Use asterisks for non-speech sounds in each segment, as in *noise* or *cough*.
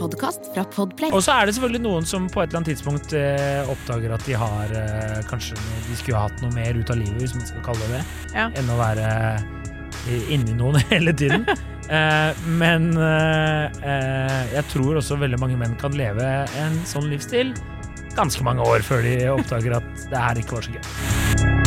podkast fra Podplay. Og så er det selvfølgelig noen som på et eller annet tidspunkt eh, oppdager at de har eh, Kanskje de skulle ha hatt noe mer ut av livet, hvis man skal kalle det det, Ja. enn å være eh, inni noen *laughs* hele tiden. *laughs* Eh, men eh, eh, jeg tror også veldig mange menn kan leve en sånn livsstil ganske mange år før de oppdager at det her ikke var så gøy.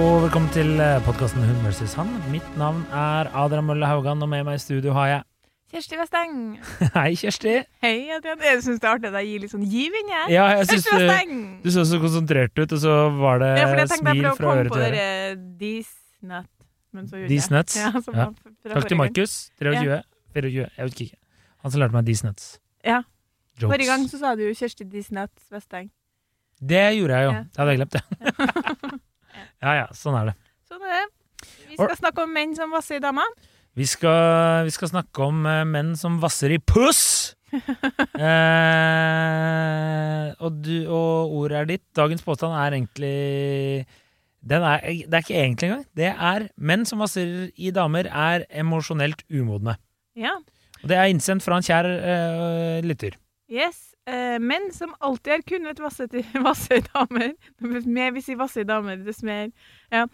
Og velkommen til podkasten Hun versus han. Mitt navn er Adrian Mølle Haugan, og med meg i studio har jeg *laughs* Kjersti Westeng. Hei, Kjersti. Hei, Adrian. Jeg syns det er artig at jeg gir litt sånn giv inni her. Ja, jeg synes, Kjersti du, Westeng! du så så konsentrert ut, og så var det Ja, fordi jeg tenkte jeg smil prøvde å komme på dere Disnut, men så gjorde These jeg nuts? *laughs* Ja, Ja. fra Takk til. Markus. 23, 24, jeg vet ikke. Han som lærte meg These Nuts. Ja. Jokes. Forrige gang så sa du jo Kjersti Disnut Westeng. Det gjorde jeg jo. Ja. Det hadde jeg glemt, det. ja *laughs* ja, ja, sånn er det. Sånn er det. Vi skal snakke om menn som vasser i dama. Vi skal, vi skal snakke om eh, menn som vasser i puss! *laughs* eh, og, du, og ordet er ditt. Dagens påstand er egentlig den er, Det er ikke egentlig engang. Det er menn som vasser i damer, er emosjonelt umodne. Ja. Og det er innsendt fra en kjær eh, lytter. Yes. Eh, menn som alltid har kunnet vasse, til, *laughs* vasse damer mer vi sier vasse damer, dess mer ja,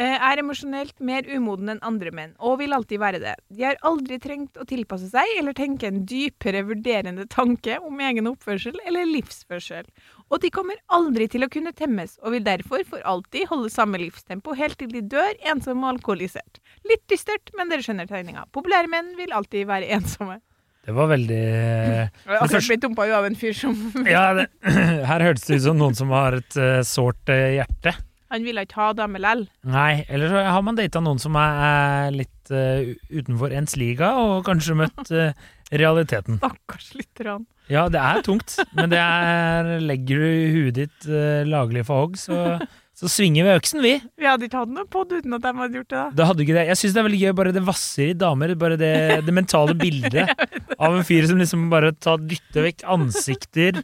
eh, Er emosjonelt mer umoden enn andre menn, og vil alltid være det. De har aldri trengt å tilpasse seg eller tenke en dypere vurderende tanke om egen oppførsel eller livsførsel. Og de kommer aldri til å kunne temmes, og vil derfor for alltid holde samme livstempo helt til de dør ensom og alkoholisert. Litt dystert, men dere skjønner tegninga. Populære menn vil alltid være ensomme. Det var veldig Jeg har akkurat blitt dumpa av en fyr som *laughs* Ja, det, *clears throat* her hørtes det ut som noen som har et uh, sårt uh, hjerte. Han ville ikke ha dame lell. Nei, eller så har man data noen som er, er litt uh, utenfor ens liga, og kanskje møtt eh, realiteten. Stakkars lytterne. Ja, det er tungt, men det er Legger du huet ditt laglig for hogg, så, så svinger vi øksen, vi. Vi hadde ikke hatt noe pod uten at de hadde gjort det. da. Da hadde du ikke det. Jeg syns det er veldig gøy, bare det vasser i damer. Bare det, det mentale *laughs* bildet av en fyr som liksom bare tar, dytter vekk ansikter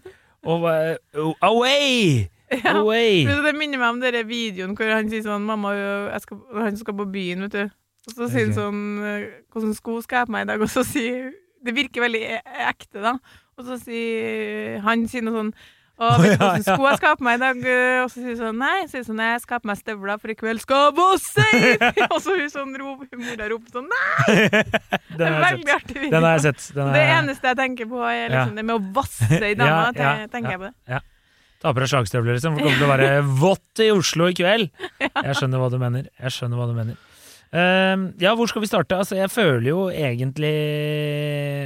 og bare oh, Away! *laughs* Ja. Away! Det minner meg om denne videoen hvor han sier sånn Mamma, skal, han skal på byen, vet du. Og så sier han sånn Hvilke Hvordan sko skal jeg ha på meg i dag? Og så sier Det virker veldig e- ekte, da. Og så sier han sier noe sånn Å, vet du ja, hvordan sko jeg skal ha på meg i dag? eh?» Og så sier hun sånn Nei, sier sånn, jeg skal ha på meg støvler, for i kveld skal jeg på safe! *laughs* og så hun sånn rop, mora roper sånn Nei! *laughs* Det Den er veldig sett. artig video. Den har jeg sett. Den Det er, eneste jeg tenker på, er Ja. liksom det med å vasse i dama. *laughs* Ja, ja, tenker jeg på det. Ta på deg slagstøvler, liksom. For det kommer til å være vått i Oslo i kveld! Jeg skjønner hva du mener. Jeg skjønner hva du mener. Uh, ja, hvor skal vi starte? Altså, jeg føler jo egentlig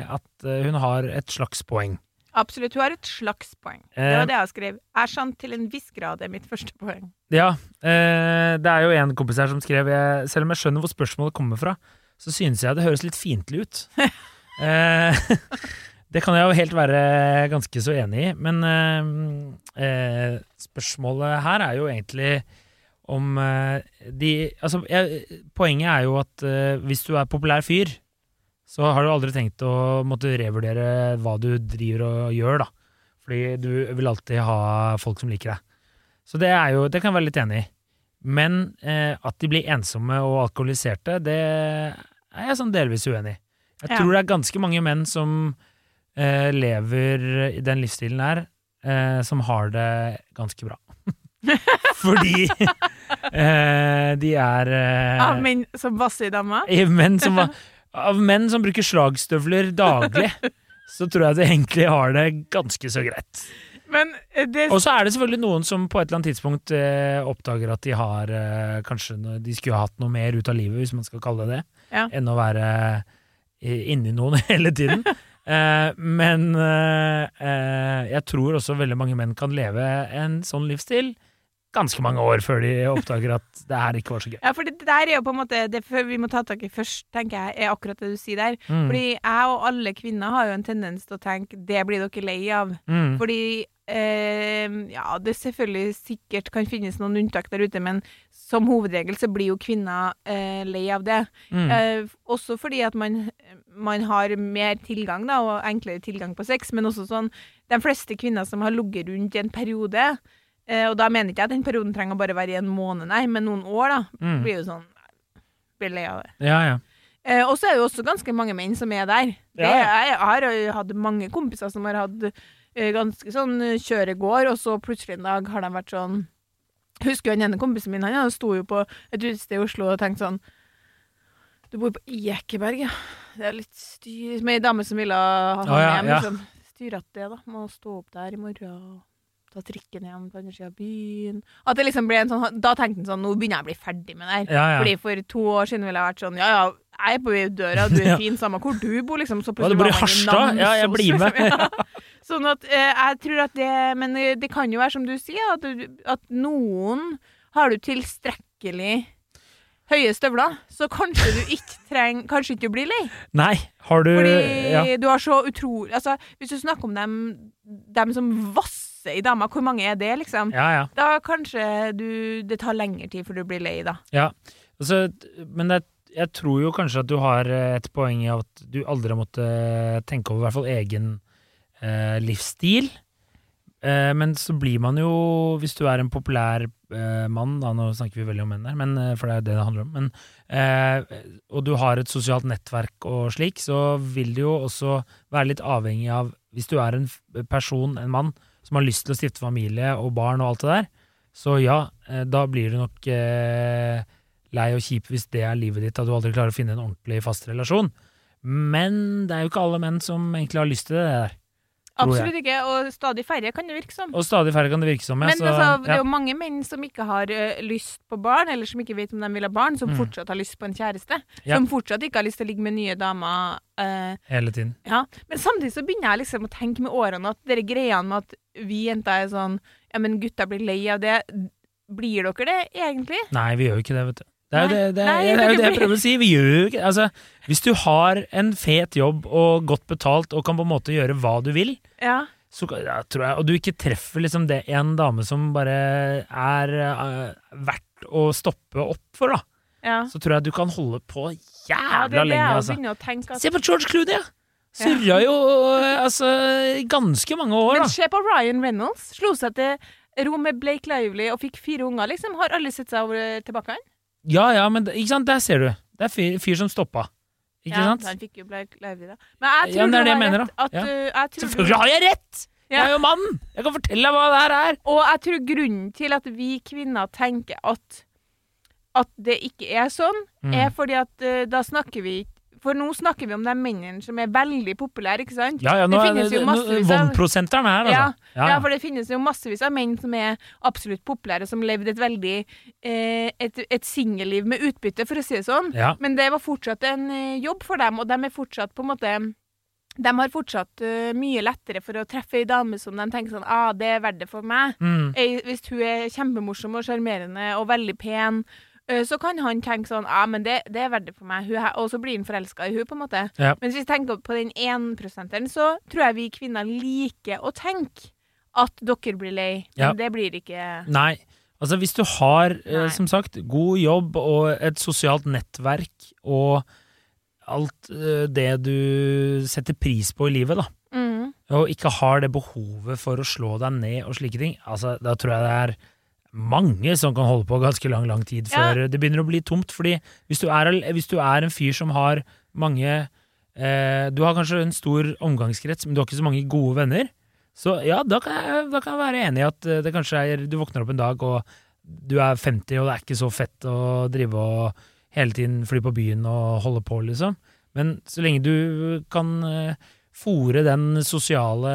at eh, hun har et slags poeng. Absolutt. Hun har et slags poeng. Det Eh. var det jeg skrev. Er sant til en viss grad er mitt første poeng. Ja, eh, det er jo en kompis her som skrev jeg, Selv om jeg skjønner hvor spørsmålet kommer fra, så synes jeg det høres litt fiendtlig ut. *laughs* eh, *laughs* det kan jeg jo helt være ganske så enig i, men eh, eh, spørsmålet her er jo egentlig om eh, de Altså, jeg, poenget er jo at eh, hvis du er populær fyr, så har du aldri tenkt å måtte revurdere hva du driver og gjør, da. Fordi du vil alltid ha folk som liker deg. Så det er jo, det kan jeg være litt enig i. Men eh, at de blir ensomme og alkoholiserte, det er jeg sånn delvis uenig i. Jeg Ja. tror det er ganske mange menn som eh, lever i den livsstilen her, eh, som har det ganske bra. *laughs* Fordi eh, de er eh, Av menn som vasser i dama. menn som, *laughs* Av menn som bruker slagstøvler daglig, *laughs* så tror jeg de egentlig har det ganske så greit. Eh, det Og så er det selvfølgelig noen som på et eller annet tidspunkt eh, oppdager at de har eh, Kanskje de skulle ha hatt noe mer ut av livet, hvis man skal kalle det det, Ja. enn å være eh, inni noen *laughs* hele tiden. Eh, men eh, eh, jeg tror også veldig mange menn kan leve en sånn livsstil ganske mange år før de oppdager at det her ikke var så gøy. Ja, for det der er jo på en måte Det vi må ta tak i først, tenker jeg, er akkurat det du sier der. Mm. Fordi jeg og alle kvinner har jo en tendens til å tenke det blir dere lei av. Mm. Fordi eh, Ja, det selvfølgelig sikkert kan finnes noen unntak der ute, men som hovedregel så blir jo kvinner eh, lei av det. Mm. Eh, også fordi at man, man har mer tilgang, da, og enklere tilgang på sex, men også sånn De fleste kvinner som har ligget rundt i en periode, eh, og da mener ikke jeg at den perioden trenger å bare være i en måned, nei, men noen år, da, Mm. blir jo sånn Blir lei av det. Ja, ja. Eh, og så er det jo også ganske mange menn som er der. Det, Ja, ja. Jeg har hatt mange kompiser som har hatt eh, ganske sånn eh, kjøregård, og så plutselig en dag har de vært sånn Husker jo den ene kompisen min, han sto jo på et utested i Oslo og tenkte sånn Du bor på Ekeberg, ja. Det er litt styr Med ei dame som ville ha ham oh, hjem. Liksom. Styr at det, da. Må stå opp der i morgen ta trikken hjem på andre sida av byen. At det liksom ble en sånn Da tenkte han sånn Nå begynner jeg å bli ferdig med det her. ja, ja. Fordi for to år siden ville jeg vært sånn Ja, ja, jeg er på døra, du er *laughs* fin, samme hvor du bor, liksom. Så plutselig i var man Harstad? Ja, jeg blir med. *laughs* Ja. Sånn at eh, jeg tror at det Men eh, det kan jo være som du sier, at, du, at noen har du tilstrekkelig høye støvler, så kanskje du ikke trenger Kanskje ikke du blir lei. Nei, har du Fordi ja. du har så utrolig Altså, hvis du snakker om dem, dem som vasser i damer, hvor mange er det, liksom? ja, ja. Da kanskje du Det tar lengre tid før du blir lei, da. Ja, altså, men det, jeg tror jo kanskje at du har eh, et poeng i at du aldri har måttet tenke over i hvert fall egen eh, livsstil. Eh, men så blir man jo, hvis du er en populær eh, mann, da, nå snakker vi veldig om menn her, men, eh, for det er jo det det handler om, men, eh, og du har et sosialt nettverk og slik, så vil du jo også være litt avhengig av, hvis du er en person, en mann, som har lyst til å stifte familie og barn og alt det der, så ja, eh, da blir du nok eh, lei og kjip hvis det er livet ditt, at du aldri klarer å finne en ordentlig fast relasjon. Men det er jo ikke alle menn som egentlig har lyst til det der. Absolutt ikke, og stadig færre kan det virke som. Og stadig færre kan det virke som. ja, Men så, altså, det er jo mange menn som ikke har ø, lyst på barn, eller som ikke vet om de vil ha barn, som Mm. fortsatt har lyst på en kjæreste. Ja. Som fortsatt ikke har lyst til å ligge med nye damer. eh, Hele tiden. ja. Men samtidig så begynner jeg liksom å tenke med årene at dere greiene med at vi jenter er sånn Ja, men gutta blir lei av det. Blir dere det, egentlig? Nei, vi gjør jo ikke det, vet du. Det er jo det, det, er, det, er jo det jeg prøver å si. Vi gjør jo ikke Altså, hvis du har en fet jobb og godt betalt og kan på en måte gjøre hva du vil, Ja. så ja, tror jeg, og du ikke treffer liksom det en dame som bare er uh, verdt å stoppe opp for, da, ja. så tror jeg du kan holde på jævla lenge, altså. Se på George Clooney, ja! Surra jo eh, altså ganske mange år, Men da. se på Ryan Reynolds. Slo seg til ro med Blake Lively og fikk fire unger, liksom. Har alle sett seg over tilbake han? Ja ja, men ikke sant, der ser du. Det er fyr, fyr som stoppa. Ikke ja, sant? Han fikk jo blei Lively, da. Men jeg tror Ja, men det er det jeg mener, da. At, Ja. uh, Selvfølgelig har jeg rett! Ja. Jeg er jo mann! Jeg kan fortelle deg hva det her er. Og jeg tror grunnen til at vi kvinner tenker at, at det ikke er sånn, Mm. er fordi at uh, da snakker vi For nå snakker vi om de mennene som er veldig populære, ikke sant? Ja, ja, nå Det finnes jo massevis av- her, altså. Ja, for det finnes jo massevis av menn som er absolutt populære, som levde et veldig eh, et, et singelliv med utbytte, for å si det sånn. ja. Men det var fortsatt en eh, jobb for dem, og de er fortsatt på en måte De har fortsatt uh, mye lettere for å treffe ei dame som de tenker sånn ah, det er verdt det for meg. Mm. Hvis hun er kjempemorsom og sjarmerende og veldig pen, så kan han tenke sånn ah, men det, det er verdig for meg. Og så blir han forelska i hun på en måte. Ja. Men hvis vi tenker på den 1% så tror jeg vi kvinner liker å tenke at dere blir lei. Men Ja. det blir ikke Nei. Altså, hvis du har, eh, som sagt, god jobb og et sosialt nettverk og alt eh, det du setter pris på i livet, da, mm. og ikke har det behovet for å slå deg ned og slike ting, altså, da tror jeg det er mange som kan holde på ganske lang, lang tid Ja. før det begynner å bli tomt. Fordi hvis du er, hvis du er en fyr som har mange eh, Du har kanskje en stor omgangskrets, men du har ikke så mange gode venner. Så ja, da kan jeg, da kan jeg være enig i at eh, det kanskje er Du våkner opp en dag, og du er 50, og det er ikke så fett å drive og hele tiden fly på byen og holde på, liksom. Men så lenge du kan eh, fòre den sosiale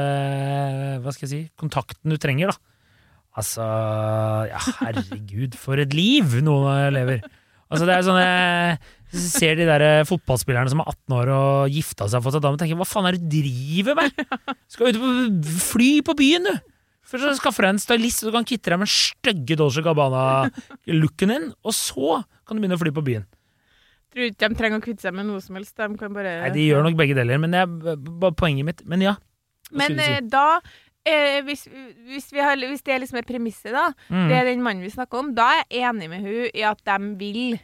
Hva skal jeg si kontakten du trenger, da. Altså Ja, herregud, for et liv noen lever. Altså, det er sånn jeg ser de der fotballspillerne som er 18 år og gifta seg og fått seg dame, tenker hva faen er det du driver med? Skal ut på fly på byen, du! Først så skaffer deg en stylist, så du kan kvitte deg med stygge Dolce Gabbana-looken din, og så kan du begynne å fly på byen. Tror ikke de trenger å kvitte seg med noe som helst. De kan bare Nei, de gjør nok begge deler, men det er bare poenget mitt. Men ja. Men si? eh, da eh, hvis, hvis, vi har, hvis det er liksom er premisset, da, Mm. det er den mannen vi snakker om, da er jeg enig med hun i at de vil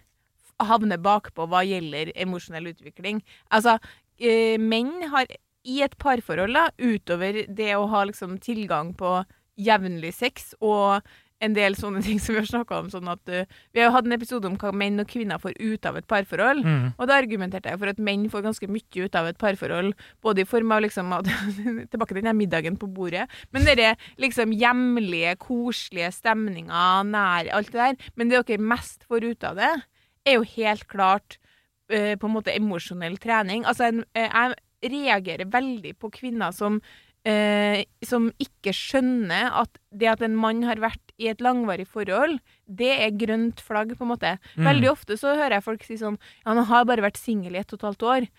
havne bakpå hva gjelder emosjonell utvikling. Altså, eh, menn har i et parforhold, da, utover det å ha liksom tilgang på jevnlig sex og en del sånne *laughs* ting som vi har snakka om, sånn at uh, Vi har jo hatt en episode om hva menn og kvinner får ut av et parforhold. Mm. Og da argumenterte jeg for at menn får ganske mye ut av et parforhold, både i form av liksom at, *laughs* Tilbake til den her middagen på bordet. Men denne liksom hjemlige, koselige stemninger, nær, alt det der. Men det dere mest får ut av det, er jo helt klart uh, på en måte emosjonell trening. Altså, en, uh, jeg reagerer veldig på kvinner som som ikke skjønner at det at en mann har vært i et langvarig forhold, det er grønt flagg, på en måte. Mm. Veldig ofte så hører jeg folk si sånn Ja, han har bare vært singel i ett og et halvt år.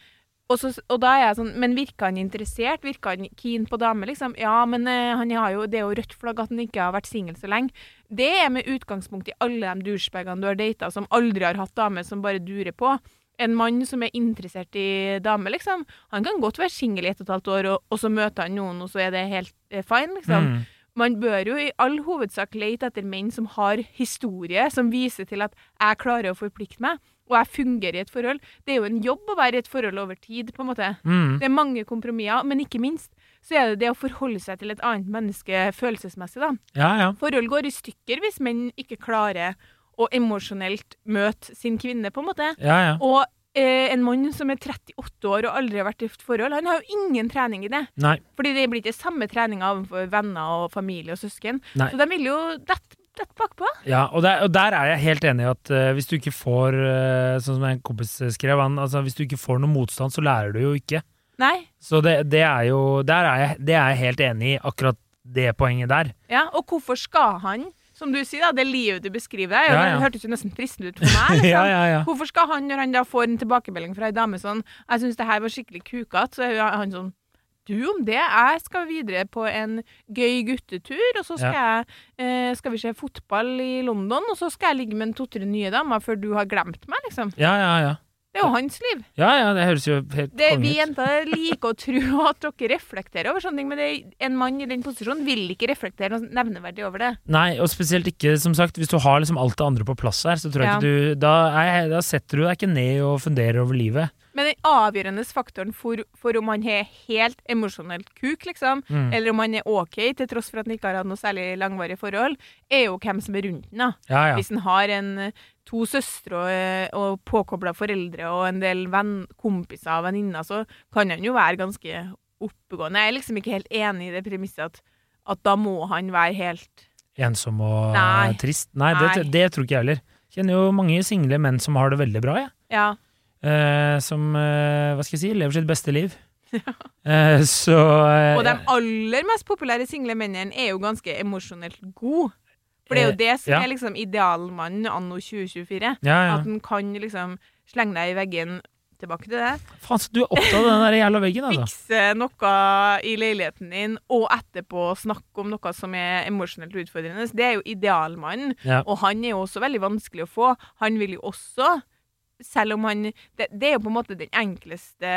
Og, så, og da er jeg sånn Men virker han interessert? Virker han keen på dame, liksom? Ja, men uh, han har jo, det er jo rødt flagg at han ikke har vært singel så lenge. Det er med utgangspunkt i alle de douchebagene du har data som aldri har hatt dame som bare durer på. En mann som er interessert i dame, liksom. Han kan godt være singel i ett og et halvt år, og, og så møter han noen, og så er det helt eh, fine, liksom. Mm. Man bør jo i all hovedsak lete etter menn som har historie, som viser til at jeg klarer å forplikte meg, og jeg fungerer i et forhold. Det er jo en jobb å være i et forhold over tid, på en måte. Mm. Det er mange kompromisser, men ikke minst så er det det å forholde seg til et annet menneske følelsesmessig, da. Ja, ja. Forhold går i stykker hvis menn ikke klarer å emosjonelt møte sin kvinne, på en måte. ja, ja. Og eh, en mann som er 38 år og aldri har vært i et forhold, han har jo ingen trening i det. Nei. Fordi det blir ikke samme treninga overfor venner og familie og søsken. Nei. Så de vil jo dette dette bakpå. Ja, og der, og der er jeg helt enig i at uh, hvis du ikke får uh, Sånn som en kompis skrev, han, altså hvis du ikke får noe motstand, så lærer du jo ikke. Nei. Så det, det er jo Der er jeg, det er jeg helt enig i, akkurat det poenget der. Ja, og hvorfor skal han, som du sier, da, det livet du beskriver der, og Ja, ja. det hørtes jo nesten fristende ut for meg. Liksom. *laughs* ja, ja, ja. Hvorfor skal han, når han da får en tilbakemelding fra ei dame sånn 'Jeg syns det her var skikkelig kukete', så er han sånn du om det, jeg skal videre på en gøy guttetur, og så skal jeg eh, skal vi se fotball i London, og så skal jeg ligge med en to-tre nye damer før du har glemt meg, liksom. Ja, ja, ja. Det er jo hans liv. Ja, ja, det høres jo helt Det, vi jenter liker å tro at dere reflekterer over sånne ting, men det, en mann i den posisjonen vil ikke reflektere noe nevneverdig over det. Nei, og spesielt ikke, som sagt, hvis du har liksom alt det andre på plass her, så tror jeg Ja. ikke du da, jeg, da setter du deg ikke ned og funderer over livet. Men den avgjørende faktoren for, for om han er helt emosjonelt kuk, liksom, Mm. eller om han er OK, til tross for at han ikke har hatt noe særlig langvarig forhold, er jo hvem som er rundt da. Ja, ja. Hvis han har en, to søstre og, og påkobla foreldre og en del venn, kompiser og venninner, så kan han jo være ganske oppegående. Jeg er liksom ikke helt enig i det premisset at, at da må han være helt Ensom og Nei. trist. Nei, det, Nei. det tror ikke jeg heller. Kjenner jo mange single menn som har det veldig bra, jeg. Ja. Eh, som, eh, hva skal jeg si, lever sitt beste liv. *laughs* Eh, så eh, Og de aller mest populære single mennene er jo ganske emosjonelt gode. For det er jo det som ja. er liksom idealmannen anno 2024. Ja, ja. At en kan liksom slenge deg i veggen tilbake til det. Faen, så du er opptatt av den der jævla veggen, altså. Fikse noe i leiligheten din, og etterpå snakke om noe som er emosjonelt utfordrende. Det er jo idealmannen. Ja. Og han er jo også veldig vanskelig å få. Han vil jo også selv om han det, det er jo på en måte den enkleste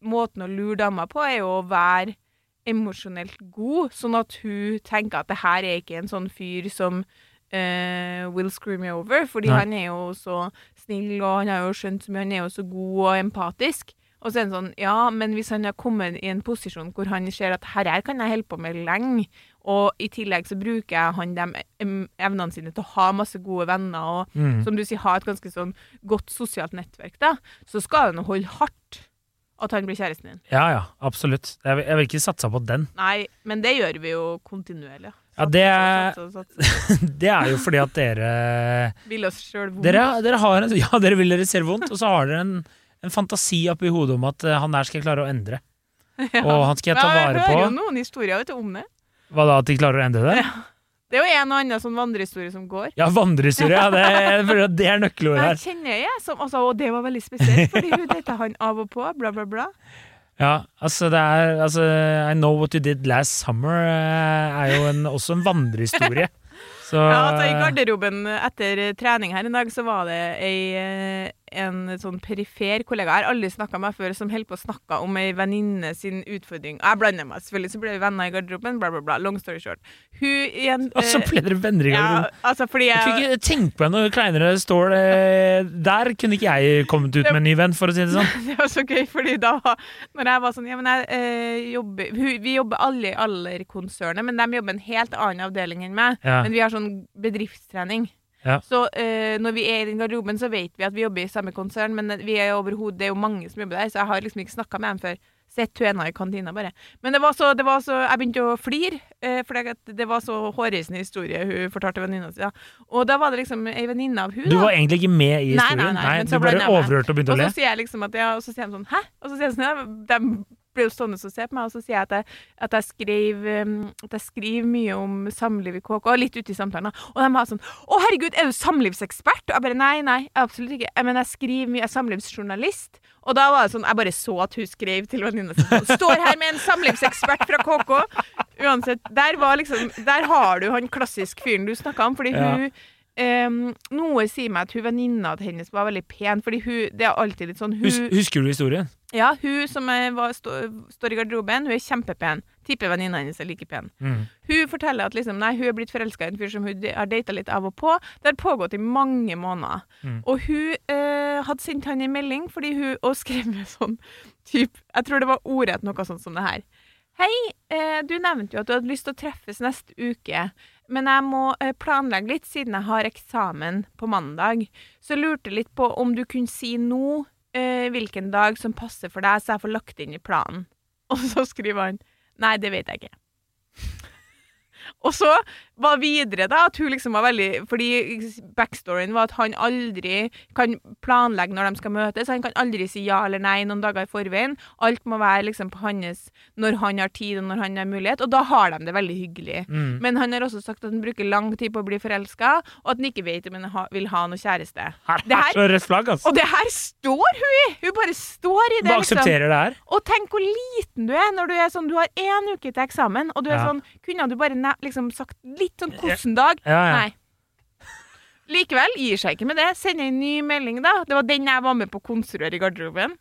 måten å lure dama på, er jo å være emosjonelt god, sånn at hun tenker at det her er ikke en sånn fyr som uh, will screw me over, fordi Nei. han er jo så snill, og han har jo skjønt så mye, han er jo så god og empatisk. Og så er det sånn, ja, men hvis han har kommet i en posisjon hvor han ser at her her kan jeg holde på med lenge, og i tillegg så bruker jeg han de evnene sine til å ha masse gode venner, og Mm. som du sier, ha et ganske sånn godt sosialt nettverk, da, så skal han holde hardt at han blir kjæresten din. Ja, ja, absolutt. Jeg vil, jeg vil ikke satsa på den. Nei, men det gjør vi jo kontinuerlig. Ja, det er-. *laughs* Det er jo fordi at dere Vil oss sjøl vondt. Dere, dere har en, *laughs* ja, dere vil dere selv vondt, og så har dere en, en fantasi oppi hodet om at eh, han der skal jeg klare å endre. *laughs* Ja. Og han skal jeg ta vare på. Jeg hører jo noen historier vet du, om det. Hva da, at de klarer å endre det? Det er jo en og annen sånn vandrehistorie som går. Ja, vandrehistorie. Ja, det, jeg føler at det er nøkkelordet Jeg her. kjenner jeg som altså, Og det var veldig spesielt, fordi hun data han av og på, bla, bla, bla. Ja, altså det er altså, I Know What You Did Last Summer eh, er jo en, også en vandrehistorie. Så *laughs* Ja, altså I garderoben etter trening her en dag, så var det ei, eh, en sånn perifer kollega. Jeg har aldri snakka med meg før som holder på å snakke om ei venninne sin utfordring. Jeg blander meg selvfølgelig, så ble vi venner i garderoben, bla, bla, bla. Long story short. Hun igjen Og så ble dere venner i ja, garderoben. altså fordi Jeg kunne ikke tenke på noe kleinere stål eh, Der kunne ikke jeg kommet ut med en ny venn, for å si det sånn. *laughs* Det var så gøy, fordi da Når jeg var sånn Ja, men jeg eh, jobber Vi jobber alle i Aller-konsernet, men de jobber en helt annen avdeling enn meg. Ja. Men vi har sånn bedriftstrening. Ja. Så eh, når vi er i den garderoben, så vet vi at vi jobber i samme konsern, men vi er overhodet Det er jo mange som jobber der, så jeg har liksom ikke snakka med dem før. Sett henne i kantina, bare. Men det var så, det var så Jeg begynte å flire, eh, for det, var så hårreisende historie hun fortalte venninna si. Ja. Og da var det liksom ei venninne av hun Du da. var egentlig ikke med i Nei, nei, historien. nei, men så du ble bare overhørte og begynte Og å så le. sier jeg liksom at ja, og så sier de sånn Hæ? Og så sier jeg sånn ja, de ble jo stående og se på meg, og så sier jeg at jeg, at jeg, skrev, um, at jeg skriver mye om samliv i KK, litt ute i samtalen. Og de har sånn Å, herregud, er du samlivsekspert? Og jeg bare nei, nei, absolutt ikke. Jeg, men jeg skriver mye, jeg er samlivsjournalist. Og da var det sånn, jeg bare så at hun skrev til venninna si Står her med en samlivsekspert fra KK. Uansett, der var liksom Der har du han klassisk fyren du snakka om, fordi Ja. hun Ehm, noe sier meg at hun venninna til hennes var veldig pen, fordi hun Det er alltid litt sånn hun, Hus, husker du historien? Ja, hun som var, stå, står i garderoben, hun er kjempepen. Tipper venninna hennes er like pen. Mm. Hun forteller at liksom, nei, hun er blitt forelska i en fyr som hun har data litt av og på. Det har pågått i mange måneder. Mm. Og hun eh, hadde sendt han en melding fordi hun, og skrev med sånn typ, Jeg tror det var ordrett noe sånt som det her. Hei, eh, du nevnte jo at du hadde lyst til å treffes neste uke, men jeg må eh, planlegge litt siden jeg har eksamen på mandag. Så jeg lurte litt på om du kunne si nå eh, hvilken dag som passer for deg, så jeg får lagt inn i planen. *laughs* Og så skriver han Nei, det vet jeg ikke. Og så var videre da at hun liksom var veldig Fordi backstoryen var at han aldri kan planlegge når de skal møtes. Han kan aldri si ja eller nei noen dager i forveien. Alt må være liksom på hans når han har tid og når han har mulighet. Og da har de det veldig hyggelig. Mm. Men han har også sagt at han bruker lang tid på å bli forelska, og at han ikke vet om han ha, vil ha noe kjæreste. Her Det er her- flagg, altså. Og det her står hun i! Hun bare står i det. Bare liksom. aksepterer det her. Og tenk hvor liten du er når du er sånn Du har én uke til eksamen, og du er Ja. sånn Kunne du bare liksom sagt litt sånn hvordan dag? Ja, ja. Nei. Likevel gir seg ikke med det. Sender en ny melding, da. Det var den jeg var med på å konstruere i garderoben.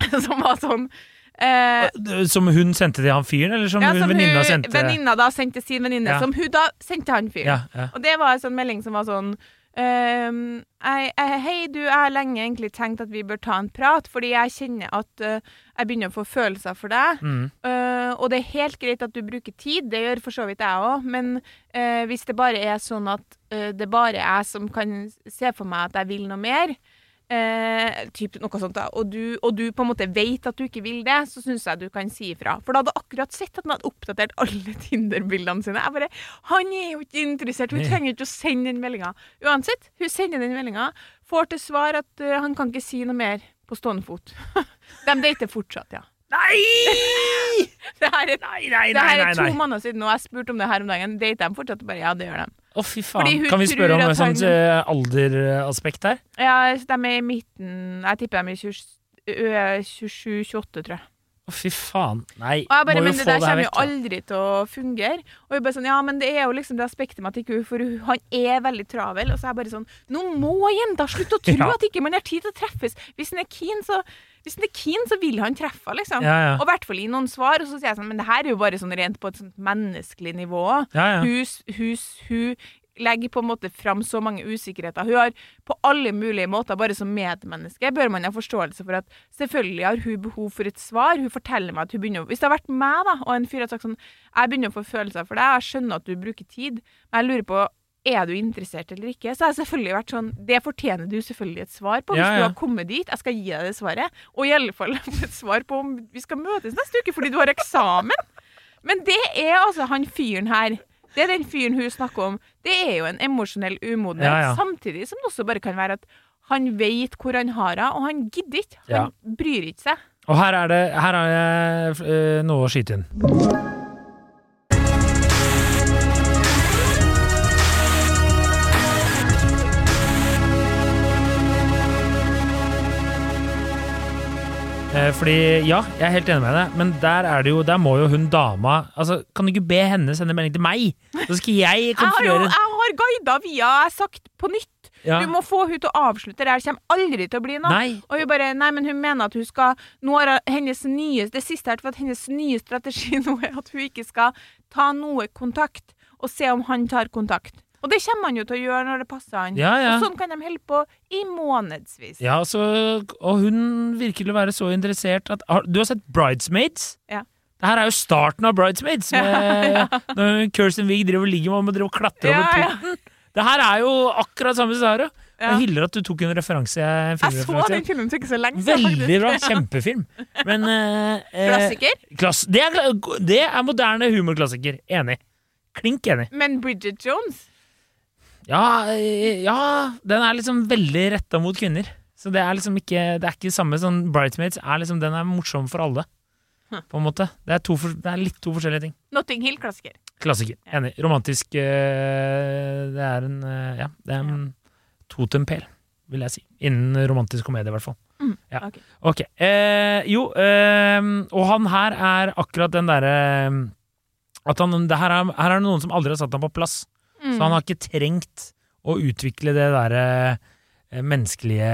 *laughs* Som var sånn eh, Som hun sendte til han fyren, eller som ja, som venninna sendte? venninna da sendte sin venninne, Ja. som hun da sendte han fyren. Ja. Og det var en sånn melding som var sånn jeg, jeg, Hei, du, jeg har lenge egentlig tenkt at vi bør ta en prat, fordi jeg kjenner at eh, jeg begynner å få følelser for deg. Mm. Uh, og det er helt greit at du bruker tid, det gjør for så vidt jeg òg, men uh, hvis det bare er sånn at uh, det bare er jeg som kan se for meg at jeg vil noe mer, typ noe sånt da, og du, og du på en måte vet at du ikke vil det, så syns jeg du kan si ifra. For da hadde jeg akkurat sett at han hadde oppdatert alle *laughs* Tinder-bildene sine. Jeg bare Han er jo ikke interessert, hun trenger ikke å sende den meldinga. Uansett, hun sender den meldinga, får til svar at han kan ikke si noe mer på stående fot. *laughs* De dater fortsatt, ja. *laughs* Nei! Det her er Nei, nei, det her nei, er to måneder siden, og jeg spurte om det her om dagen. Dater de fortsatt? Bare, ja, det gjør de. Å, fy faen. Kan vi spørre om et sånt han- eh, alderaspekt her? Ja, de er i midten Jeg tipper de er 27-28, tror jeg. Å, fy faen. Nei, Og jeg bare, må men få det der det her kommer jo vekk. da. aldri til å fungere. Og jeg bare sånn, ja, men det er jo liksom det aspektet med at ikke hun For hun- han er veldig travel. Og så er jeg bare sånn Nå må jenta slutte å *laughs* tro Ja. at ikke man har tid til å treffes. Hvis han er keen, så hvis han er keen, så vil han treffe henne, liksom. Ja, ja. Og i hvert fall i noen svar. Og så sier jeg sånn, men det her er jo bare sånn rent på et sånt menneskelig nivå. Ja, ja. Hus, hus, hun legger på en måte fram så mange usikkerheter. Hun har på alle mulige måter, bare som medmenneske, bør man ha forståelse for at selvfølgelig har hun behov for et svar. Hun forteller meg at hun begynner Hvis det har vært meg, da, og en fyr har sagt sånn Jeg begynner å få følelser for deg, jeg skjønner at du bruker tid, men jeg lurer på er du interessert eller ikke? Så har jeg selvfølgelig vært sånn Det fortjener du selvfølgelig et svar på. Hvis Ja, ja. du har kommet dit, jeg skal gi deg det svaret. Og i alle fall *laughs* et svar på om vi skal møtes neste uke fordi du har eksamen. Men det er altså han fyren her. Det er den fyren hun snakker om. Det er jo en emosjonell umodenhet. Ja, ja. Samtidig som det også bare kan være at han vet hvor han har henne, og han gidder ikke. Han bryr ikke seg. Og her er det Her har jeg øh, noe å skyte inn. Fordi, ja, jeg er helt enig med deg, men der er det jo Der må jo hun dama Altså, Kan du ikke be henne sende melding til meg? Så skal jeg *laughs* Jeg har jo jeg har guida via Jeg har sagt på nytt Ja. Du må få hun til å avslutte det her. Kommer aldri til å bli noe. Nei. Og hun bare Nei, men hun mener at hun skal Nå har hennes nye Det siste her for at hennes nye strategi *laughs* nå er at hun ikke skal ta noe kontakt, og se om han tar kontakt. Og det kommer han jo til å gjøre når det passer han. Ja, ja. Og sånn kan de holde på i månedsvis. Ja, så, og hun virker til å være så interessert at har, Du har sett Bridesmaids? Ja. Det her er jo starten av Bridesmaids, *laughs* med, når Kirsten Wiig driver og ligger med og klatrer over ja. porten. Det her er jo akkurat samme Sara. Ja. Jeg hyller at du tok en referanse. En Jeg så den filmen for ikke så lenge siden. Veldig bra. *laughs* Kjempefilm. Men eh, eh, Klassiker. klass, det, er, det er moderne humorklassiker. Enig. Klink enig. Men Bridget Jones Ja, eh, ja, den er liksom veldig retta mot kvinner. Så det er liksom ikke Det er ikke samme sånn Bridesmaids er liksom Den er morsom for alle. Hm. På en måte. Det er, to, det er litt to forskjellige ting. Notting Hill-klassiker. Klassiker. Enig. Romantisk eh, Det er en eh, Ja, det er en totempæl, vil jeg si. Innen romantisk komedie, i hvert fall. Mm, Ja. ok. okay. Eh, jo, eh, og han her er akkurat den derre At han det her er, her er det noen som aldri har satt ham på plass. Mm. Så han har ikke trengt å utvikle det derre eh, menneskelige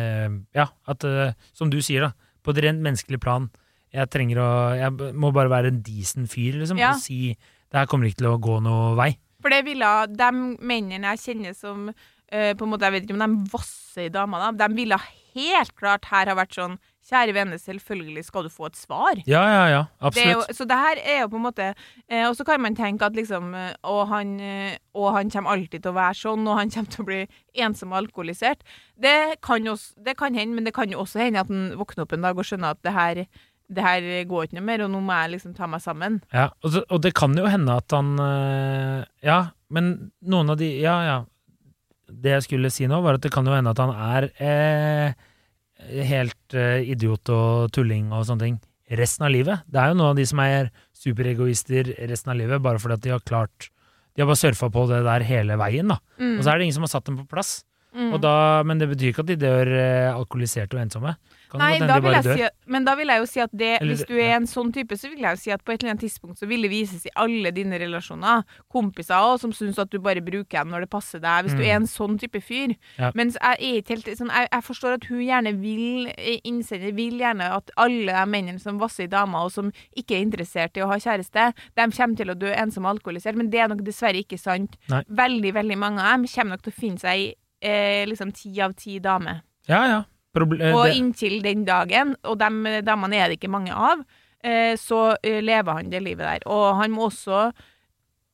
eh, Ja, at eh, Som du sier, da. På et rent menneskelig plan. Jeg trenger å Jeg må bare være en decent fyr, liksom. Ja. Og si det her kommer ikke til å gå noe vei. For det ville de mennene jeg kjenner som på en måte, Jeg vet ikke om de vasser i damer, da. De ville helt klart her ha vært sånn Kjære vene, selvfølgelig skal du få et svar. Ja, ja, ja. Det er jo, Absolutt. så det her er jo på en måte eh, Og så kan man tenke at liksom eh, og han, eh, og han kommer alltid til å være sånn, og han *laughs* kommer til å bli ensom og alkoholisert. Det kan, også, det kan hende, men det kan jo også hende at han våkner opp en dag og skjønner at det her, det her går ikke noe mer, og nå må jeg liksom ta meg sammen. Ja, og, så, og det kan jo hende at han øh, Ja, men noen av de Ja, ja. Det jeg skulle si nå, var at det kan jo hende at han er eh, helt eh, idiot og tulling og sånne ting resten av livet. Det er jo noen av de som er superegoister resten av livet, bare fordi at de har klart De har bare surfa på det der hele veien, da. Mm. Og så er det ingen som har satt dem på plass. Mm. Da, men det betyr ikke at de dør eh, alkoholiserte og ensomme. Kan Nei, da vil jeg si, men da vil jeg jo si at det, Eller- hvis du er en sånn type, så vil jeg jo si at på et eller annet tidspunkt så vil det vises i alle dine relasjoner. Kompiser òg, som syns at du bare bruker dem når det passer deg. Hvis du Mm. er en sånn type fyr. Ja. Mens jeg er ikke helt sånn jeg, jeg forstår at hun gjerne vil eh, innsender vil gjerne at alle de mennene som vasser i damer, og som ikke er interessert i å ha kjæreste, de kommer til å dø ensomme og alkoholisert. Men det er nok dessverre ikke sant. Nei. Veldig, veldig mange av dem kommer nok til å finne seg i eh, liksom ti av ti damer. Ja, ja. Proble eh, Og inntil den dagen, og de damene er det ikke mange av, eh, så eh, lever han det livet der. Og han må også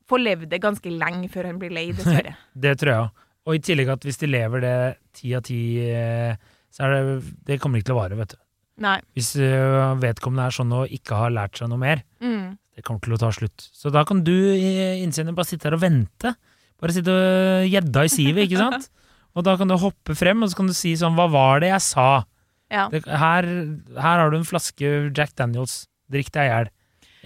få levd det ganske lenge før han blir lei, *laughs* dessverre. Det tror jeg òg. Og i tillegg at hvis de lever det ti av ti, så er det Det kommer ikke til å vare, vet du. Nei. Hvis vedkommende er sånn og ikke har lært seg noe mer, Mm. det kommer til å ta slutt. Så da kan du i innsender bare sitte her og vente. Bare sitte og gjedda i sivet, ikke sant? *laughs* Og da kan du hoppe frem, og så kan du si sånn Hva var det jeg sa? Ja. Det, her, her har du en flaske Jack Daniels. Drikk deg i hjel.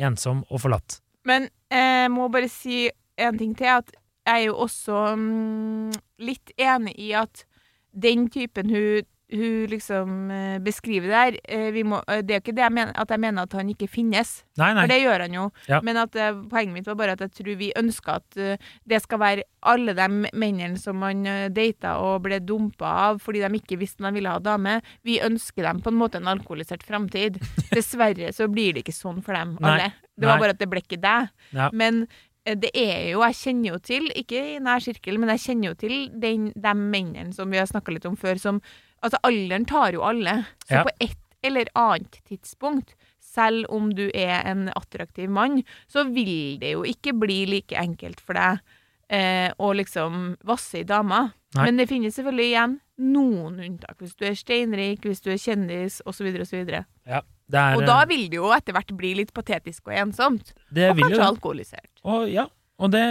Ensom og forlatt. Men jeg må bare si en ting til, at jeg er jo også mm, litt enig i at den typen hun, hun liksom eh, beskriver det her vi må, eh, det er jo ikke det jeg mener, at jeg mener at han ikke finnes. Nei, nei. For det gjør han jo. Ja. Men at eh, poenget mitt var bare at jeg tror vi ønsker at eh, det skal være alle de mennene som man data og ble dumpa av fordi de ikke visste de ville ha dame. Vi ønsker dem på en måte en alkoholisert framtid. *laughs* Dessverre så blir det ikke sånn for dem Nei. alle. Det var bare at det ble ikke deg. Ja. Men eh, det er jo, jeg kjenner jo til, ikke i nær sirkel, men jeg kjenner jo til den, de mennene som vi har snakka litt om før, som Altså, alderen tar jo alle. Så Ja. på et eller annet tidspunkt, selv om du er en attraktiv mann, så vil det jo ikke bli like enkelt for deg eh, å liksom vasse i dama. Nei. Men det finnes selvfølgelig igjen noen unntak. Hvis du er steinrik, hvis du er kjendis, osv., osv. Ja, det er, Og da vil det jo etter hvert bli litt patetisk og ensomt. det Og kanskje alkoholisert. Og ja, og det,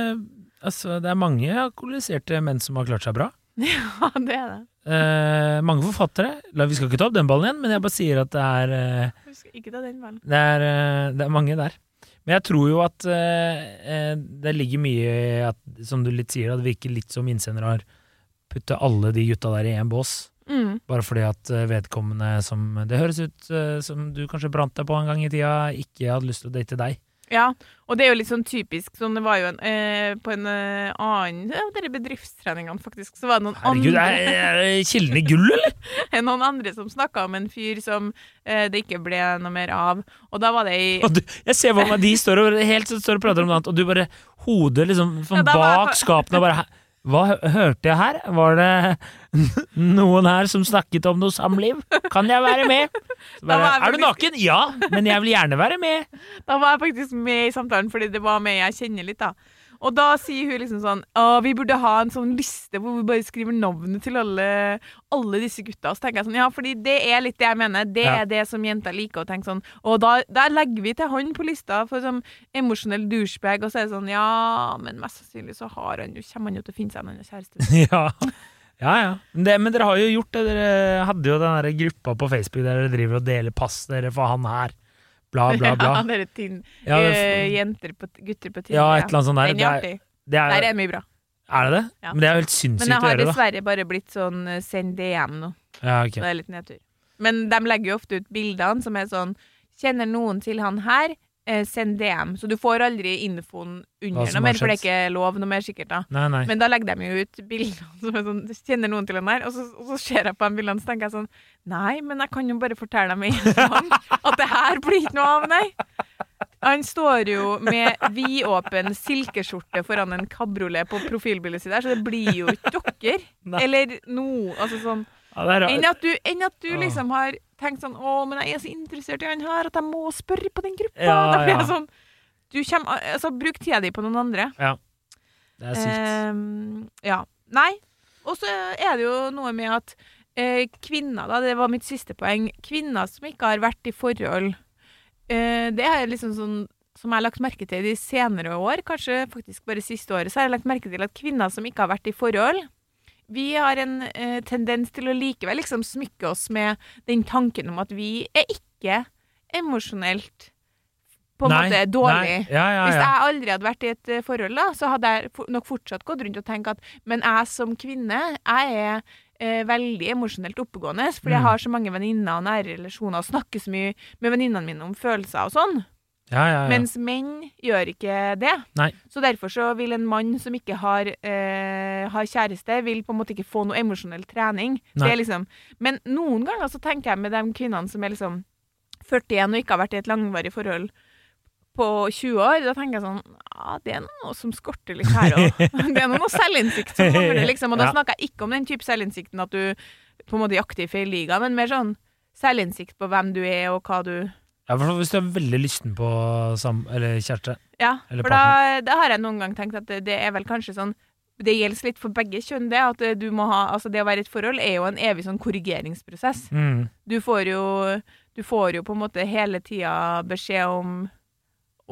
altså, det er mange alkoholiserte menn som har klart seg bra. *laughs* Ja, det er det. Eh, mange forfattere. La, vi skal ikke ta opp den ballen igjen, men jeg bare sier at det er, eh, skal ikke ta den ballen. det er, eh, det er mange der. Men jeg tror jo at eh, eh, det ligger mye i at, som du litt sier, at det virker litt som innsender har puttet alle de gutta der i én bås. Mm. Bare fordi at eh, vedkommende som Det høres ut som du kanskje brant deg på en gang i tida, ikke hadde lyst til å date deg. Ja, og det er jo litt sånn typisk sånn Det var jo en, eh, på en eh, annen Ja, dere bedriftstreningene, faktisk, så var det noen Herregud, andre er, er kilden i gull, eller? *laughs* noen andre som snakka om en fyr som eh, det ikke ble noe mer av. Og da var det i Og du, jeg ser for meg de står og, helt, står og prater om noe annet, og du bare Hodet liksom Ja, sånn da var jeg bak på- skapene og bare "Hæ? Hva hørte jeg her? Var det noen her som snakket om noe samliv? Kan jeg være med? Bare, er du naken? Ja, men jeg vil gjerne være med. Da var jeg faktisk med i samtalen, fordi det var med jeg kjenner litt, da. Og da sier hun liksom sånn Å, vi burde ha en sånn liste hvor vi bare skriver navnet til alle, alle disse gutta. Så tenker jeg sånn, ja, fordi det er litt det jeg mener. Det Ja. er det som jenter liker å tenke sånn. Og da, da legger vi til han på lista for sånn emosjonell douchebag, og så er det sånn Ja, men mest sannsynlig så har han jo, kommer han jo til å finne seg en annen kjæreste. *laughs* Ja, ja. ja. Det, men dere har jo gjort det. Dere hadde jo den der gruppa på Facebook der dere driver og deler pass dere for han her. Bla, bla, bla. *laughs* Ja, dere tin, Ja, det, eh, jenter på, gutter på Tinder. ja et eller annet sånt der. Den Det er er, artig. det Der er, er mye bra. er det det? Ja. Men det er jo helt Men sinnssykt å har gjøre, da. dessverre bare blitt sånn eh, send DM nå. Ja, ok. Så det er litt nedtur. Men de legger jo ofte ut bildene som er sånn Kjenner noen til han her? Eh, send DM. Så du får aldri infoen under noe mer, for det er ikke lov noe mer sikkert, da. Nei, nei. Men da legger de jo ut bilder som er sånn Kjenner noen til den der? Og så, og så ser jeg på de bildene, så tenker jeg sånn Nei, men jeg kan jo bare fortelle dem en gang *laughs* at det her blir ikke noe av, nei. Han står jo med vidåpen silkeskjorte foran en kabriolet på profilbildet sitt der, så det blir jo ikke *laughs* dere. Eller noe. Altså sånn Ja, enn at du, enn at du liksom har tenkt sånn Å, men jeg er så interessert i han her at jeg må spørre på den gruppa. Ja, ja. sånn Du kommer Altså, bruk tida di på noen andre. Ja. Det er sykt. Ehm, ja. Nei. Og så er det jo noe med at eh, kvinner, da, det var mitt siste poeng Kvinner som ikke har vært i forhold eh, Det er liksom sånn som jeg har lagt merke til de senere år, kanskje faktisk bare siste året, så har jeg lagt merke til at kvinner som ikke har vært i forhold, vi har en eh, tendens til å likevel liksom smykke oss med den tanken om at vi er ikke emosjonelt på en Nei, måte dårlig. Nei. Ja, ja, Hvis ja. jeg aldri hadde vært i et eh, forhold, da, så hadde jeg for- nok fortsatt gått rundt og tenkt at Men jeg som kvinne, jeg er eh, veldig emosjonelt oppegående, fordi jeg Mm. har så mange venninner og nære relasjoner og snakker så mye med venninnene mine om følelser og sånn. Ja, ja, ja. Mens menn gjør ikke det. Nei. Så derfor så vil en mann som ikke har, eh, har kjæreste, vil på en måte ikke få noe emosjonell trening. Er liksom, men noen ganger så tenker jeg med de kvinnene som er liksom 41 og ikke har vært i et langvarig forhold på 20 år, da tenker jeg sånn Ja, det er noe som skorter litt her òg. *laughs* *laughs* Det er noe selvinnsikt som mangler, liksom. Og da snakker jeg ikke om den type selvinnsikten at du på en måte jakter i feil liga, men mer sånn selvinnsikt på hvem du er, og hva du Ja, for hvis du er veldig lysten på sam eller kjæreste. Ja, Eller for da, da har jeg noen gang tenkt at det, det er vel kanskje sånn Det gjelder litt for begge kjønn, det. At det- du må ha Altså, det å være i et forhold er jo en evig sånn korrigeringsprosess. Mm. Du får jo Du får jo på en måte hele tida beskjed om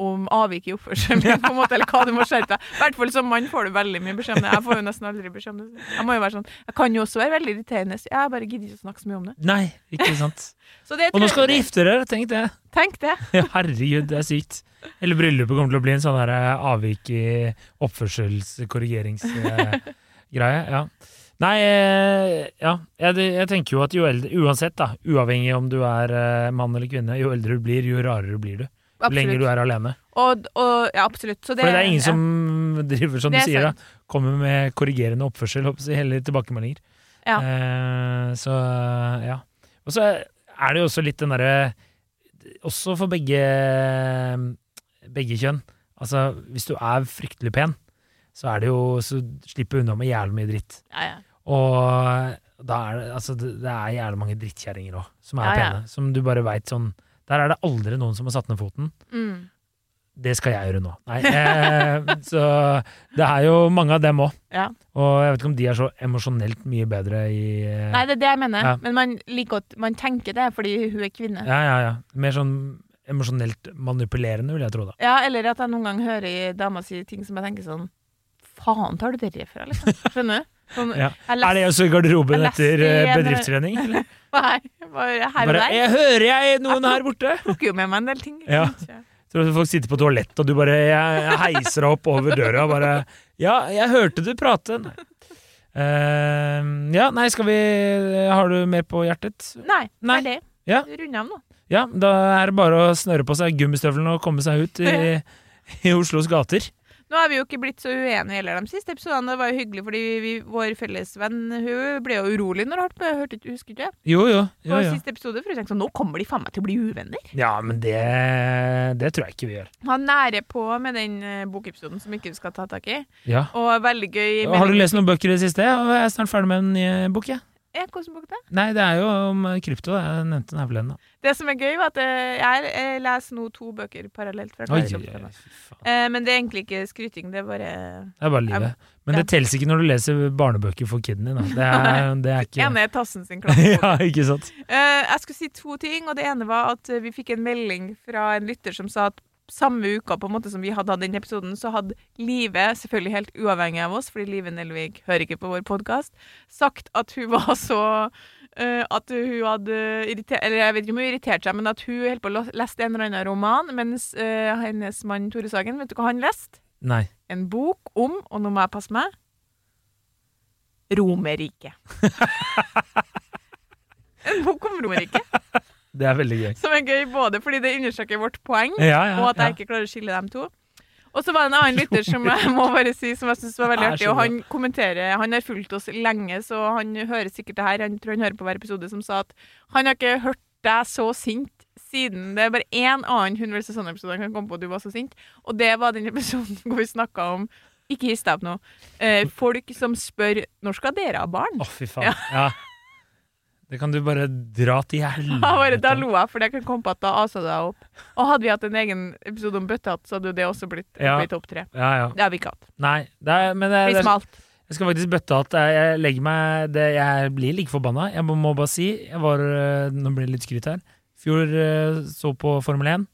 om avvik i oppførselen min, på en måte, eller hva du må skjerpe deg. I hvert fall som mann får du veldig mye beskjed om det. Jeg får jo nesten aldri beskjed om det. Jeg må jo være sånn Jeg kan jo også være veldig irriterende. så Jeg bare gidder ikke å snakke så mye om det. Nei, ikke sant. *laughs* Så det Og nå skal dere gifte dere, tenk det. Tenk *laughs* det. Ja, herregud, det er sykt. Eller bryllupet kommer til å bli en sånn der eh, avvik i oppførselskorrigeringsgreie. Ja. Nei, eh, ja. Jeg, jeg tenker jo at jo eldre Uansett, da, uavhengig om du er eh, mann eller kvinne, jo eldre du blir, jo rarere blir du. Jo lenger du er alene. Og, og, ja, absolutt. Så det, For det er ingen ja. som driver, som du Det er sier, sant. da, kommer med korrigerende oppførsel, Heller tilbakemeldinger. Ja. Eh, så ja. Og så er det jo også litt den derre Også for begge begge kjønn. Altså, hvis du er fryktelig pen, så er det jo Så slipper du unna med jævlig mye dritt. Ja, ja. Og da er det Altså, det, er jævlig mange drittkjerringer òg, som er ja. pene. Som du bare veit sånn Der er det aldri noen som har satt ned foten. Mm. Det skal jeg gjøre nå. Nei. Eh, *laughs* så det er jo mange av dem òg. Ja. Og jeg vet ikke om de er så emosjonelt mye bedre i eh, Nei, det er det jeg mener. Ja. Men man liker at man tenker det fordi hun er kvinne. Ja. Ja, ja. Mer sånn emosjonelt manipulerende, vil jeg tro, da. Ja, Eller at jeg noen gang hører i dama si ting som jeg tenker sånn Faen, tar du det fra, liksom? Skjønner du? Sånn, Ja. Er det også i garderoben etter eh, bedriftstrening? *laughs* eller? Nei, bare her og der. jeg hører jeg noen her borte! plukker jo med meg en del ting. Ja. Tror du folk sitter på toalett, og du bare jeg, jeg heiser deg opp over døra og bare Ja, jeg hørte du prate. Nei. Eh, ja, nei, skal vi Har du mer på hjertet? Nei, Nei. det Ja. Runde av nå. Ja, da er det bare å snøre på seg gummistøvlene og komme seg ut i, *laughs* i Oslos gater. Nå har vi jo ikke blitt så uenige heller de siste episodene. Det var jo hyggelig, fordi vi, vår felles venn hun ble jo urolig når hun hørte. Hørte husker ikke? Jo, jo. På jo, jo. siste episode, for hun tenkte sånn Nå kommer de faen meg til å bli uvenner. Ja, men det, det tror jeg ikke vi gjør. Han nære på med den eh, bokepisoden som ikke vi skal ta tak i. Ja. Og veldig gøy Har du lest noen bøker i det siste? Jeg er snart ferdig med en ny bok, jeg. Ja, Hvordan bok det? Nei, det er jo om krypto. Jeg nevnte den da. Det som er gøy, var at eh, jeg, jeg leser nå to bøker parallelt. fra Oi, jeg. Eh, men det er egentlig ikke skryting, det er bare Det er bare livet. Men Ja. det teller ikke når du leser barnebøker for kiden din. Det er, *laughs* det er ikke ene er Tassen sin klasse. *laughs* Ja, ikke sant? Eh, jeg skulle si to ting, og det ene var at eh, vi fikk en melding fra en lytter som sa at samme uka på en måte som vi hadde hatt den episoden, så hadde Live, selvfølgelig helt uavhengig av oss, fordi Live Nelvik hører ikke på vår podkast, sagt at hun var så uh, At hun hadde irritert Eller jeg vet ikke om hun irriterte seg, men at hun holdt på å leste en eller annen roman, mens uh, hennes mann Tore Sagen, vet du hva han leste? Nei. En bok om, og nå må jeg passe meg Romerriket. *laughs* en bok om Romerriket. Det er veldig gøy. Som er gøy både fordi det understreker vårt poeng, Ja, ja, og at jeg ja. ikke klarer å skille dem to. Og så var det en annen lytter som jeg må bare si Som jeg synes var veldig artig. Og han kommenterer Han har fulgt oss lenge, så han hører sikkert det her. Han tror han hører på hver episode, som sa at han har ikke hørt deg så sint siden Det er bare én annen Hun Sesong-episode han kan komme på at du var så sint, og det var den episoden *laughs* hvor vi snakka om Ikke hiss deg opp nå. Eh, folk som spør Når skal dere ha barn? Å, fy faen. Ja. Det kan du bare dra til *laughs* Ja, da lo jeg, for jeg kan komme på at da asa du deg opp. Og hadde vi hatt en egen episode om bøttehatt, så hadde jo det også blitt Ja. oppe i topp tre. Ja, ja. Det har vi ikke hatt. Nei, det er, men det, det, smalt. jeg skal faktisk bøttehatt. jeg, legger meg det, Jeg blir like forbanna. Jeg må, må bare si jeg var, øh, Nå blir det litt skryt her. Fjor øh, så på Formel 1.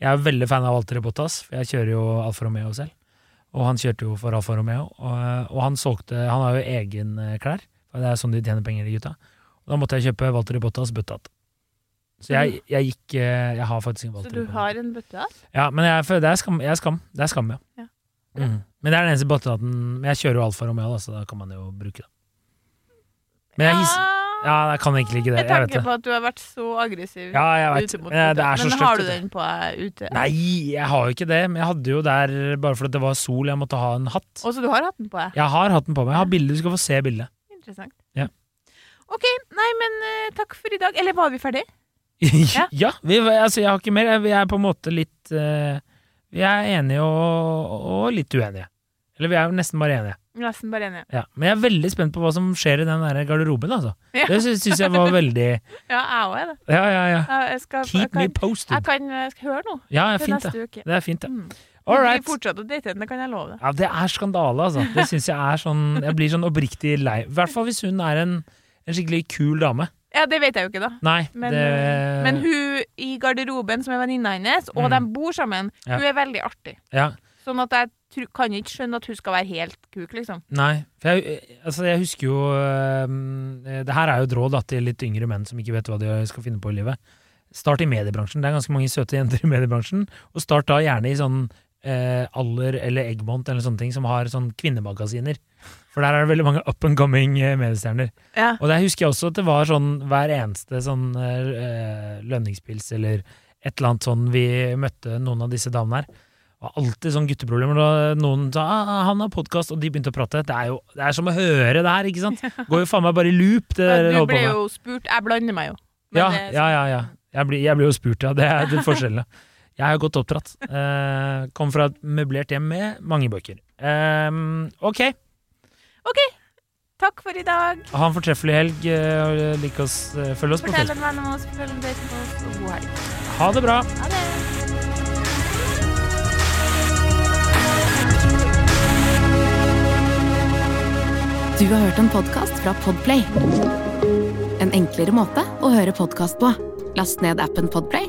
Jeg er veldig fan av Walter Bottas, for jeg kjører jo Alfa Romeo selv. Og han kjørte jo for Alfa Romeo, og, øh, og han solgte Han har jo egen klær. Det er sånn de tjener penger, de gutta. Da måtte jeg kjøpe Walter Bottas bøttehatt. Så jeg, jeg gikk øh, Jeg har faktisk en Så du har en bøttehatt? Ja, men jeg, det er skam. Jeg er skam. Det er skam, ja. Ja. Mm. Men det er den eneste bøttehatten Men jeg kjører jo Alfa Romeo, så da kan man jo bruke det. Men jeg, hisser ja, jeg kan egentlig ikke det. Med Jeg tanke på at du har vært så aggressiv Ja, jeg vet. ute mot Men det er så Men har du den på deg ute? Nei, jeg har jo ikke det. Men jeg hadde jo der bare fordi det var sol, jeg måtte ha en hatt. Og så du har hatt den på deg? Jeg har hatt den på meg. Jeg har bilde, du skal få se bildet. Interessant. OK, nei, men eh, takk for i dag. Eller var vi ferdige? *laughs* ja, Ja. vi, altså, jeg har ikke mer. Vi er på en måte litt eh, Vi er enige og, og litt uenige. Eller vi er jo nesten bare enige. Nesten bare enige. Ja, men jeg er veldig spent på hva som skjer i den der garderoben. altså. Ja. Det syns syns jeg var veldig *laughs* Ja, jeg òg er det. Ja, ja, ja. Jeg, jeg skal, jeg Keep me kan, posted. jeg kan jeg skal høre noe Ja, det er til fint, det. neste uke. Det er fint, det. Mm. All Vi right. fortsetter å date, det kan jeg love deg. Ja, det er skandale, altså. Det syns jeg er sånn Jeg blir sånn oppriktig lei. I hvert fall hvis hun er en, en skikkelig kul dame. Ja, det vet jeg jo ikke, da. Nei, Men, det eh, men hun i garderoben, som er venninna hennes, og Mm. de bor sammen, Ja. hun er veldig artig. Ja. Sånn at jeg kan ikke skjønne at hun skal være helt kuk, liksom. Nei. For jeg, altså, jeg husker jo øh, Det her er jo et råd da, til litt yngre menn som ikke vet hva de skal finne på i livet. Start i mediebransjen. Det er ganske mange søte jenter i mediebransjen. Og start da gjerne i sånn eh, Aller eller Eggmont eller sånne ting som har sånn kvinnemagasiner. For der er det veldig mange up and coming eh, mediestjerner. Ja. Og der husker jeg også at det var sånn hver eneste sånn eh, lønningspils eller et eller annet sånn vi møtte noen av disse damene her. Det var alltid sånn gutteproblemer. Da noen sa ah, 'han har podkast', og de begynte å prate. Det er jo det er som å høre det her, ikke sant? *laughs* Går jo faen meg bare i loop. Det du ble jo spurt Jeg blander meg jo. Men Ja, ja, ja. ja. Jeg blir, jeg blir jo spurt, ja. Det er det *laughs* forskjellen. Jeg er godt oppdratt. Uh, kom fra et møblert hjem med mange bøker. Eh, ok. Takk for i dag. Ha en fortreffelig helg. Uh, og Lik oss, uh, følg oss på Fortell en venn om oss, fortell en date med oss, og god helg. Ha det bra. Ha det. Du har hørt en podkast fra Podplay. En enklere måte å høre podkast på. Last ned appen Podplay,